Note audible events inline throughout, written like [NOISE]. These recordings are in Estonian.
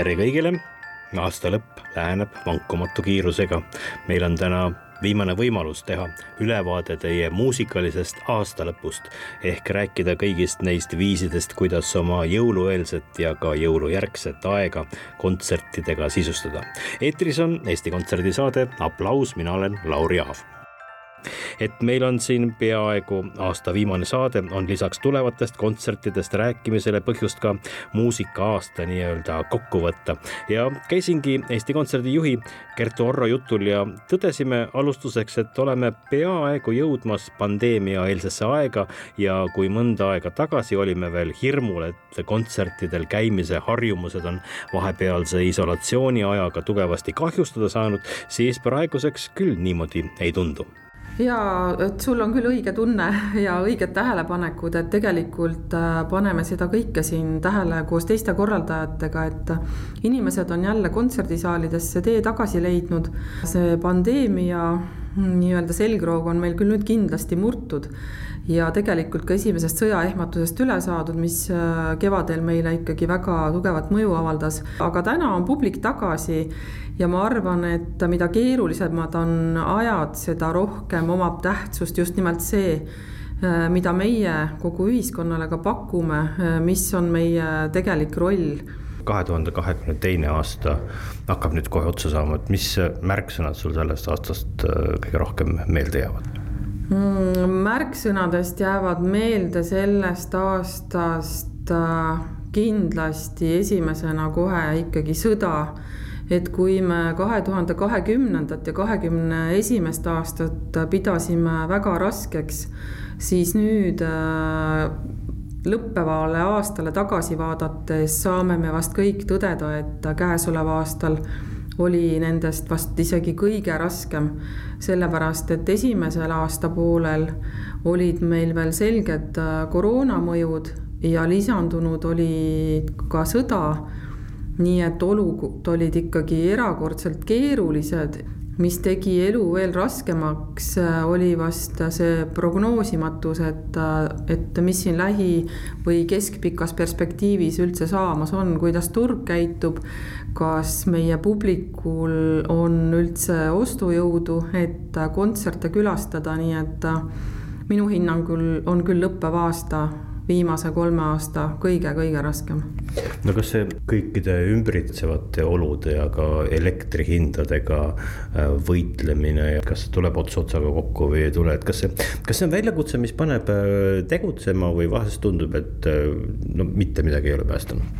Tere kõigile, aasta lõpp läheneb vankumatu kiirusega. meil on täna viimane võimalus teha ülevaade teie muusikalisest aastalõpust ehk rääkida kõigist neist viisidest, kuidas oma jõulueelset ja ka jõulujärgset aega kontsertidega sisustada. eetris on Eesti Kontserdi saade Aplaus, mina olen Lauri Aav et meil on siin peaaegu aasta viimane saade, on lisaks tulevatest kontsertidest rääkimisele põhjust ka muusika-aasta nii-öelda kokku võtta. ja käisingi Eesti Kontserdi juhi Kertu Orro jutul ja tõdesime alustuseks, et oleme peaaegu jõudmas pandeemiaeelsesse aega ja kui mõnda aega tagasi olime veel hirmul, et kontsertidel käimise harjumused on vahepealse isolatsiooni ajaga tugevasti kahjustada saanud, siis praeguseks küll niimoodi ei tundu ja et sul on küll õige tunne [LAUGHS] ja õiged tähelepanekud, et tegelikult äh, paneme seda kõike siin tähele koos teiste korraldajatega, et inimesed on jälle kontserdisaalidesse tee tagasi leidnud. see pandeemia nii-öelda selgroog on meil küll nüüd kindlasti murtud ja tegelikult ka esimesest sõjaehmatusest üle saadud, mis äh, kevadel meile ikkagi väga tugevat mõju avaldas, aga täna on publik tagasi ja ma arvan, et mida keerulisemad on ajad, seda rohkem omab tähtsust just nimelt see, äh, mida meie kogu ühiskonnale ka pakume, äh, mis on meie tegelik roll kahe tuhande kahekümne teine aasta hakkab nüüd kohe otsa saama, et mis märksõnad sul sellest aastast äh, kõige rohkem meelde jäävad mm,? märksõnadest jäävad meelde sellest aastast kindlasti esimesena kohe ikkagi sõda et kui me kahe tuhande kahekümnendat ja kahekümne esimest aastat pidasime väga raskeks, siis nüüd äh, lõppevale aastale tagasi vaadates saame me vast kõik tõdeda, et käesoleval aastal oli nendest vast isegi kõige raskem, sellepärast et esimesel aastapoolel olid meil veel selged äh, koroonamõjud ja lisandunud oli ka sõda. Nii et olud olid ikkagi erakordselt keerulised, mis tegi elu veel raskemaks, oli vast see prognoosimatus, et, et mis siin lähi- või keskpikas perspektiivis üldse saamas on, kuidas turg käitub, kas meie publikul on üldse ostujõudu, et kontserte külastada, nii et minu hinnangul on küll lõppev aasta viimase kolme aasta kõige-kõige raskem. No kas see kõikide ümbritsevate olude ja ka elektrihindadega äh, võitlemine, kas tuleb ots otsaga kokku või ei tule, et kas see, kas see on väljakutse, mis paneb äh, tegutsema või vahest tundub, et äh, no mitte midagi ei ole päästanud?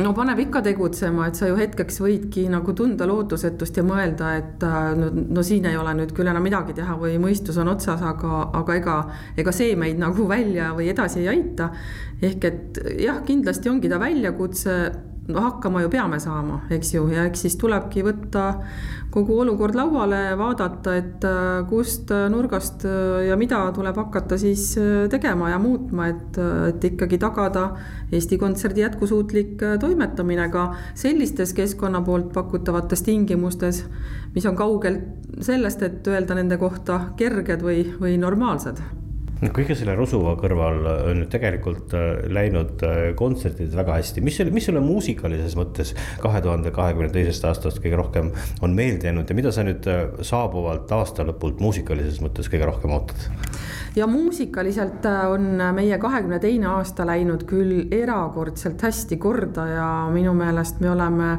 no paneb ikka tegutsema, et sa ju hetkeks võidki nagu tunda lootusetust ja mõelda, et no, no siin ei ole nüüd küll enam midagi teha või mõistus on otsas, aga, aga ega, ega see meid nagu välja või edasi ei aita ehk et jah, kindlasti ongi ta väljakutse, no hakkama ju peame saama, eks ju, ja eks siis tulebki võtta kogu olukord lauale, vaadata, et äh, kust nurgast äh, ja mida tuleb hakata siis äh, tegema ja muutma, et, et ikkagi tagada Eesti Kontserdi jätkusuutlik toimetamine ka sellistes keskkonna poolt pakutavates tingimustes, mis on kaugel sellest, et öelda nende kohta kerged või, või normaalsed kõige selle Rosuva kõrval on nüüd tegelikult äh, läinud äh, kontserdid väga hästi, mis selle, mis sulle muusikalises mõttes kahe tuhande kahekümne teisest aastast kõige rohkem on meelde jäänud ja mida sa nüüd äh, saabuvalt aasta lõpult muusikalises mõttes kõige rohkem ootad? ja muusikaliselt on meie kahekümne teine aasta läinud küll erakordselt hästi korda ja minu meelest me oleme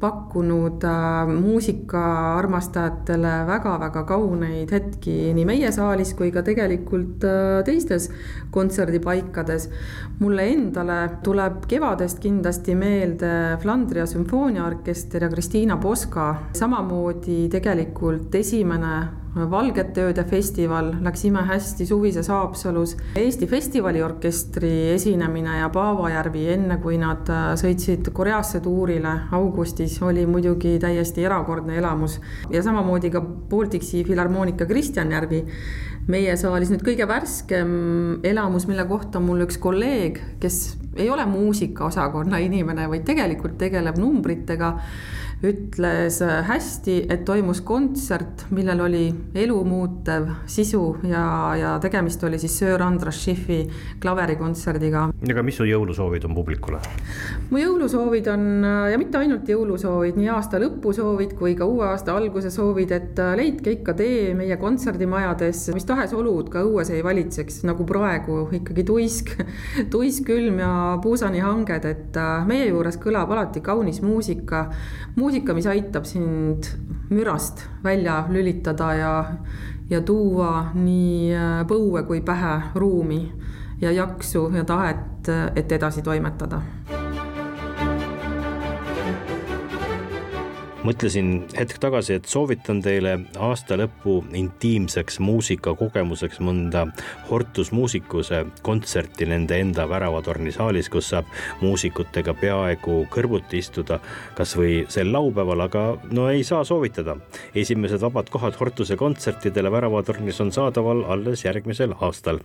pakkunud äh, muusikaarmastajatele väga-väga kauneid hetki nii meie saalis kui ka tegelikult äh, teistes kontserdipaikades. mulle endale tuleb kevadest kindlasti meelde Flandria sümfooniaorkester ja Kristiina Poska, samamoodi tegelikult esimene Valgete ööde festival läks imehästi suvises Haapsalus. Eesti festivaliorkestri esinemine ja Paavajärvi, enne kui nad äh, sõitsid Koreasse tuurile augustis, oli muidugi täiesti erakordne elamus. ja samamoodi ka Baltic Filharmoonika Kristjan Järvi meie saalis nüüd kõige värskem elamus, mille kohta mul üks kolleeg, kes ei ole muusikaosakonna inimene, vaid tegelikult tegeleb numbritega ütles hästi, et toimus kontsert, millel oli elumuutev sisu ja, ja tegemist oli siis Sir Andras Schiffi klaverikontserdiga. aga mis su jõulusoovid on publikule? mu jõulusoovid on ja mitte ainult jõulusoovid, nii aasta lõpu soovid kui ka uue aasta alguse soovid, et leidke ikka tee meie kontserdimajades, mis tahes olud ka õues ei valitseks, nagu praegu ikkagi tuisk, [LAUGHS] tuisk, külm ja puusanihanged, et meie juures kõlab alati kaunis muusika muusika, mis aitab sind mürast välja lülitada ja, ja tuua nii äh, põue kui pähe ruumi ja jaksu ja tahet, et edasi toimetada mõtlesin hetk tagasi, et soovitan teile aasta lõpu intiimseks muusikakogemuseks mõnda Hortus Musicuse kontserti nende enda Väravatorni saalis, kus saab muusikutega peaaegu kõrvuti istuda, kasvõi sel laupäeval, aga no ei saa soovitada. esimesed vabad kohad Hortuse kontsertidele Väravatornis on saadaval alles järgmisel aastal.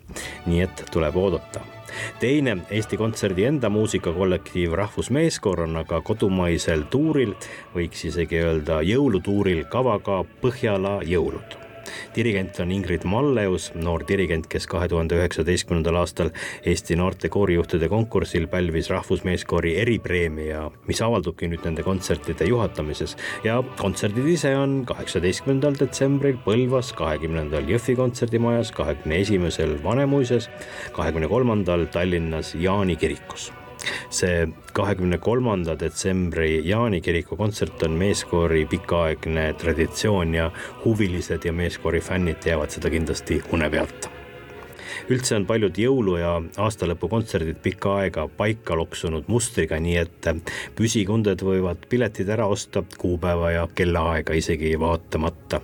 nii et tuleb oodata teine Eesti Kontserdi enda muusikakollektiiv Rahvusmeeskoor on aga kodumaisel tuuril, võiks isegi öelda jõulutuuril kavaga Põhjala jõulud dirigent on Ingrid Malleus, noor dirigent, kes kahe tuhande üheksateistkümnendal aastal Eesti noorte koorijuhtide konkursil pälvis Rahvusmeeskoori eripreemia, mis avaldubki nüüd nende kontsertide juhatamises. ja kontserdid ise on kaheksateistkümnendal detsembril Põlvas, kahekümnendal Jõhvi kontserdimajas, kahekümne esimesel Vanemuises, kahekümne kolmandal Tallinnas Jaani kirikus see kahekümne kolmanda detsembri Jaani kiriku kontsert on meeskoori pikaaegne traditsioon ja huvilised ja meeskoori fännid teavad seda kindlasti une pealt üldse on paljud jõulu- ja aastalõpukontserdid pikka aega paika loksunud mustriga, nii et püsikunded võivad piletid ära osta kuupäeva ja kellaaega isegi vaatamata.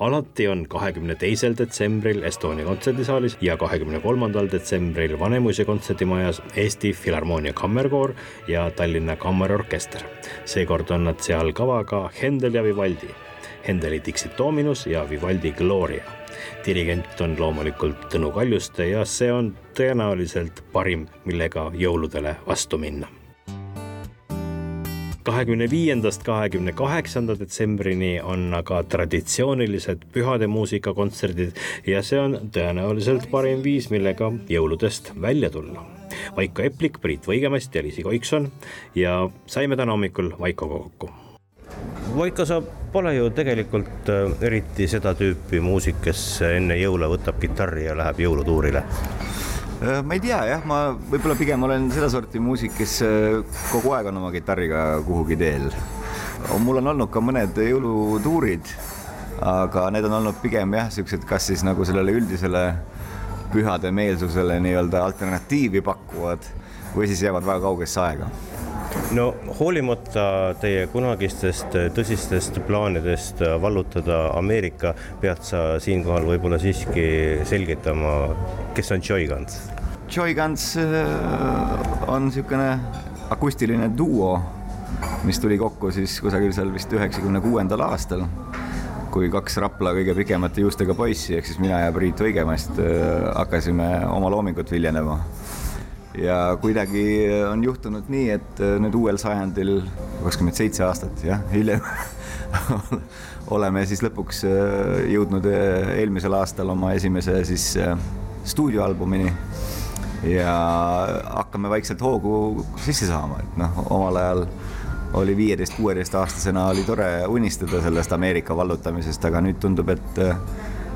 alati on kahekümne teisel detsembril Estonia kontserdisaalis ja kahekümne kolmandal detsembril Vanemuise kontserdimajas Eesti Filharmoonia Kammerkoor ja Tallinna Kammerorkester. seekord on nad seal kavaga Händel ja Vivaldi Händeli Dixit Dominus ja Vivaldi Gloria dirigent on loomulikult Tõnu Kaljuste ja see on tõenäoliselt parim, millega jõuludele vastu minna kahekümne viiendast kahekümne kaheksanda detsembrini on aga traditsioonilised pühade muusikakontserdid ja see on tõenäoliselt parim viis, millega jõuludest välja tulla. Vaiko Eplik, Priit Võigemast ja Liisi Koikson ja saime täna hommikul Vaikoga kokku Voika, sa pole ju tegelikult äh, eriti seda tüüpi muusik, kes enne jõule võtab kitarri ja läheb jõulutuurile äh, ma ei tea jah, ma võib-olla pigem olen sedasorti muusik, kes äh, kogu aeg on oma kitarriga kuhugi teel. mul on olnud ka mõned jõulutuurid, aga need on olnud pigem jah, siuksed, kas siis nagu sellele üldisele pühade meelsusele nii-öelda alternatiivi pakuvad või siis jäävad väga kaugesse aega no hoolimata teie kunagistest tõsistest plaanidest vallutada Ameerika, pead sa siinkohal võib-olla siiski selgitama, kes on Joy Guns? Joy Guns äh, on niisugune akustiline duo, mis tuli kokku siis kusagil seal vist üheksakümne kuuendal aastal, kui kaks Rapla kõige pikemate juustega poissi, ehk siis mina ja Priit Õigemast äh, hakkasime oma loomingut viljelema ja kuidagi on juhtunud nii, et äh, nüüd uuel sajandil, kakskümmend seitse aastat jah, hiljem [LAUGHS] oleme siis lõpuks äh, jõudnud äh, eelmisel aastal oma esimese siis stuudioalbumini. Ja hakkame vaikselt hoogu sisse saama, et noh, omal ajal oli viieteist, kuueteistaastasena oli tore unistada sellest Ameerika vallutamisest, aga nüüd tundub, et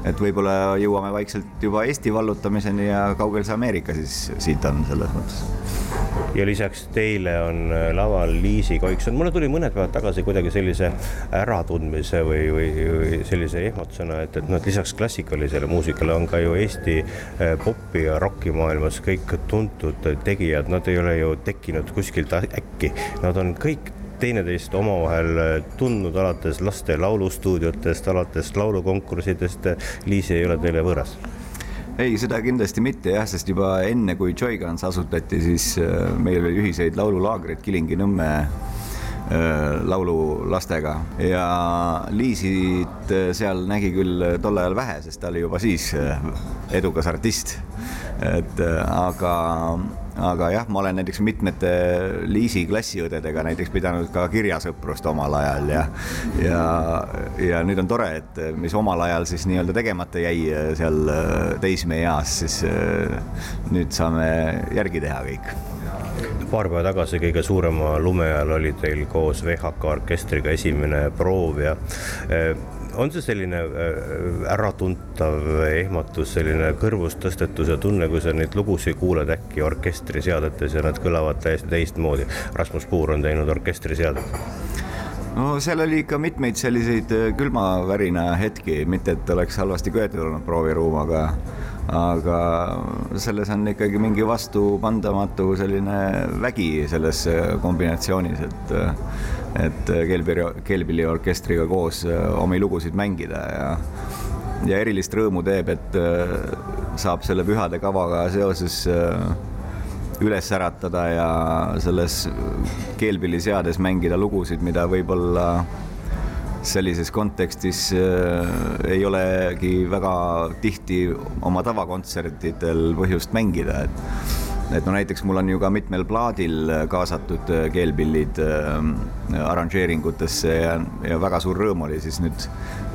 et võib-olla jõuame vaikselt juba Eesti vallutamiseni ja kaugel see Ameerika siis siit on selles mõttes. ja lisaks teile on äh, laval Liisi Koikson, mulle tuli mõned päevad tagasi kuidagi sellise äratundmise või, või, või sellise ehmatusena, et, et noh, et lisaks klassikalisele muusikale on ka ju Eesti äh, popi ja rocki maailmas kõik tuntud tegijad, nad ei ole ju tekkinud kuskilt äkki, nad on kõik teineteist omavahel tundnud alates laste laulustuudiotest, alates laulukonkurssidest. Liisi ei ole teile võõras? ei, seda kindlasti mitte jah, sest juba enne, kui Joygans asutati, siis meil oli ühiseid laululaagreid Kilingi-Nõmme Äh, laululastega ja Liisit äh, seal nägi küll tol ajal vähe, sest ta oli juba siis äh, edukas artist. et aga, aga jah, ma olen näiteks mitmete Liisi klassiõdedega näiteks pidanud ka kirjasõprust omal ajal ja, ja, ja nüüd on tore, et mis omal ajal siis nii-öelda tegemata jäi seal teismeeas, siis nüüd saame järgi teha kõik. Paar päeva tagasi kõige suurema lume ajal oli teil koos VHK orkestriga esimene proov ja eh, on see selline eh, äratuntav ehmatus, selline kõrvust tõstetuse tunne, kui sa neid lugusid kuulad äkki orkestriseadetes ja nad kõlavad täiesti teistmoodi. Rasmus Puur on teinud orkestriseadet no seal oli ikka mitmeid selliseid eh, külmavärina hetki, mitte et oleks halvasti köetud olnud prooviruum, aga aga selles on ikkagi mingi vastupandamatu selline vägi selles kombinatsioonis, et et keelpilli, keelpilliorkestriga koos omi lugusid mängida ja ja erilist rõõmu teeb, et saab selle pühade kavaga seoses üles äratada ja selles keelpilliseades mängida lugusid, mida võib-olla sellises kontekstis äh, ei olegi väga tihti oma tavakontsertidel põhjust mängida, et et no näiteks mul on ju ka mitmel plaadil kaasatud äh, keelpillid äh, arranžeeringutesse ja, ja väga suur rõõm oli siis nüüd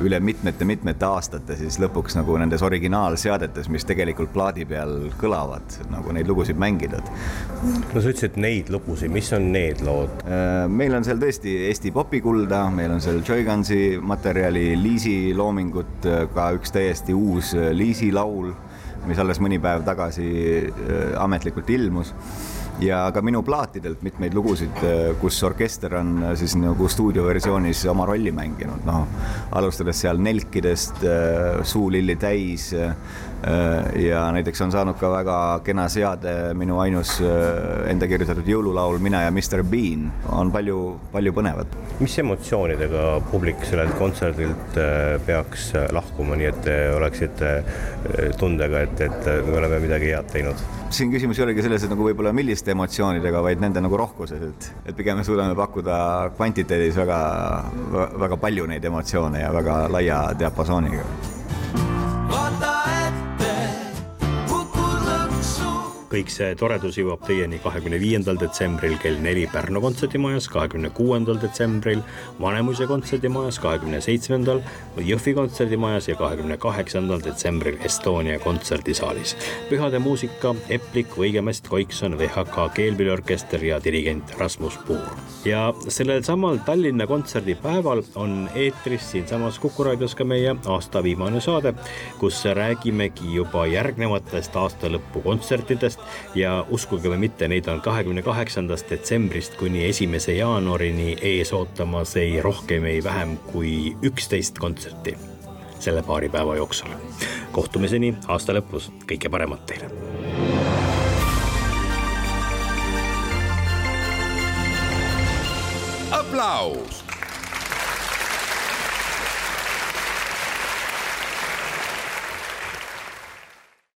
üle mitmete-mitmete aastate siis lõpuks nagu nendes originaalseadetes, mis tegelikult plaadi peal kõlavad, nagu neid lugusid mängida. no sa ütlesid neid lugusid, mis on need lood? Äh, meil on seal tõesti Eesti popikulda, meil on seal Joygansi materjali, Liisi loomingut, ka üks täiesti uus Liisi laul mis alles mõni päev tagasi äh, ametlikult ilmus. Ja ka minu plaatidelt mitmeid lugusid, äh, kus orkester on äh, siis nagu stuudioversioonis oma rolli mänginud, noh alustades seal nelkidest, Suu lilli täis ja näiteks on saanud ka väga kena seade minu ainus enda kirjutatud jõululaul Mina ja Mr Bean on palju, palju põnevat. mis emotsioonidega publik sellelt kontserdilt peaks lahkuma, nii et te oleksite tundega, et, et me oleme midagi head teinud? siin küsimus ei olegi selles, et nagu võib-olla milliste emotsioonidega, vaid nende nagu rohkuses, et, et pigem me suudame pakkuda kvantiteedis väga, väga palju neid emotsioone ja väga laia diapasooniga. Kõik see toredus jõuab teieni kahekümne viiendal detsembril kell neli Pärnu kontserdimajas, kahekümne kuuendal detsembril Vanemuise kontserdimajas, kahekümne seitsmendal Jõhvi kontserdimajas ja kahekümne kaheksandal detsembril Estonia kontserdisaalis. pühade muusika Eplik, Võigemest, Koikson, VHK keelpilliorkester ja dirigent Rasmus Puur. ja sellel samal Tallinna kontserdipäeval on eetris siinsamas Kuku raadios ka meie aasta viimane saade, kus räägimegi juba järgnevatest aastalõpu kontsertidest ja uskuge või mitte, neid on kahekümne kaheksandast detsembrist kuni esimese jaanuarini ees ootamas ei rohkem, ei vähem kui üksteist kontserti selle paari päeva jooksul. kohtumiseni aasta lõpus, kõike paremat teile. aplaus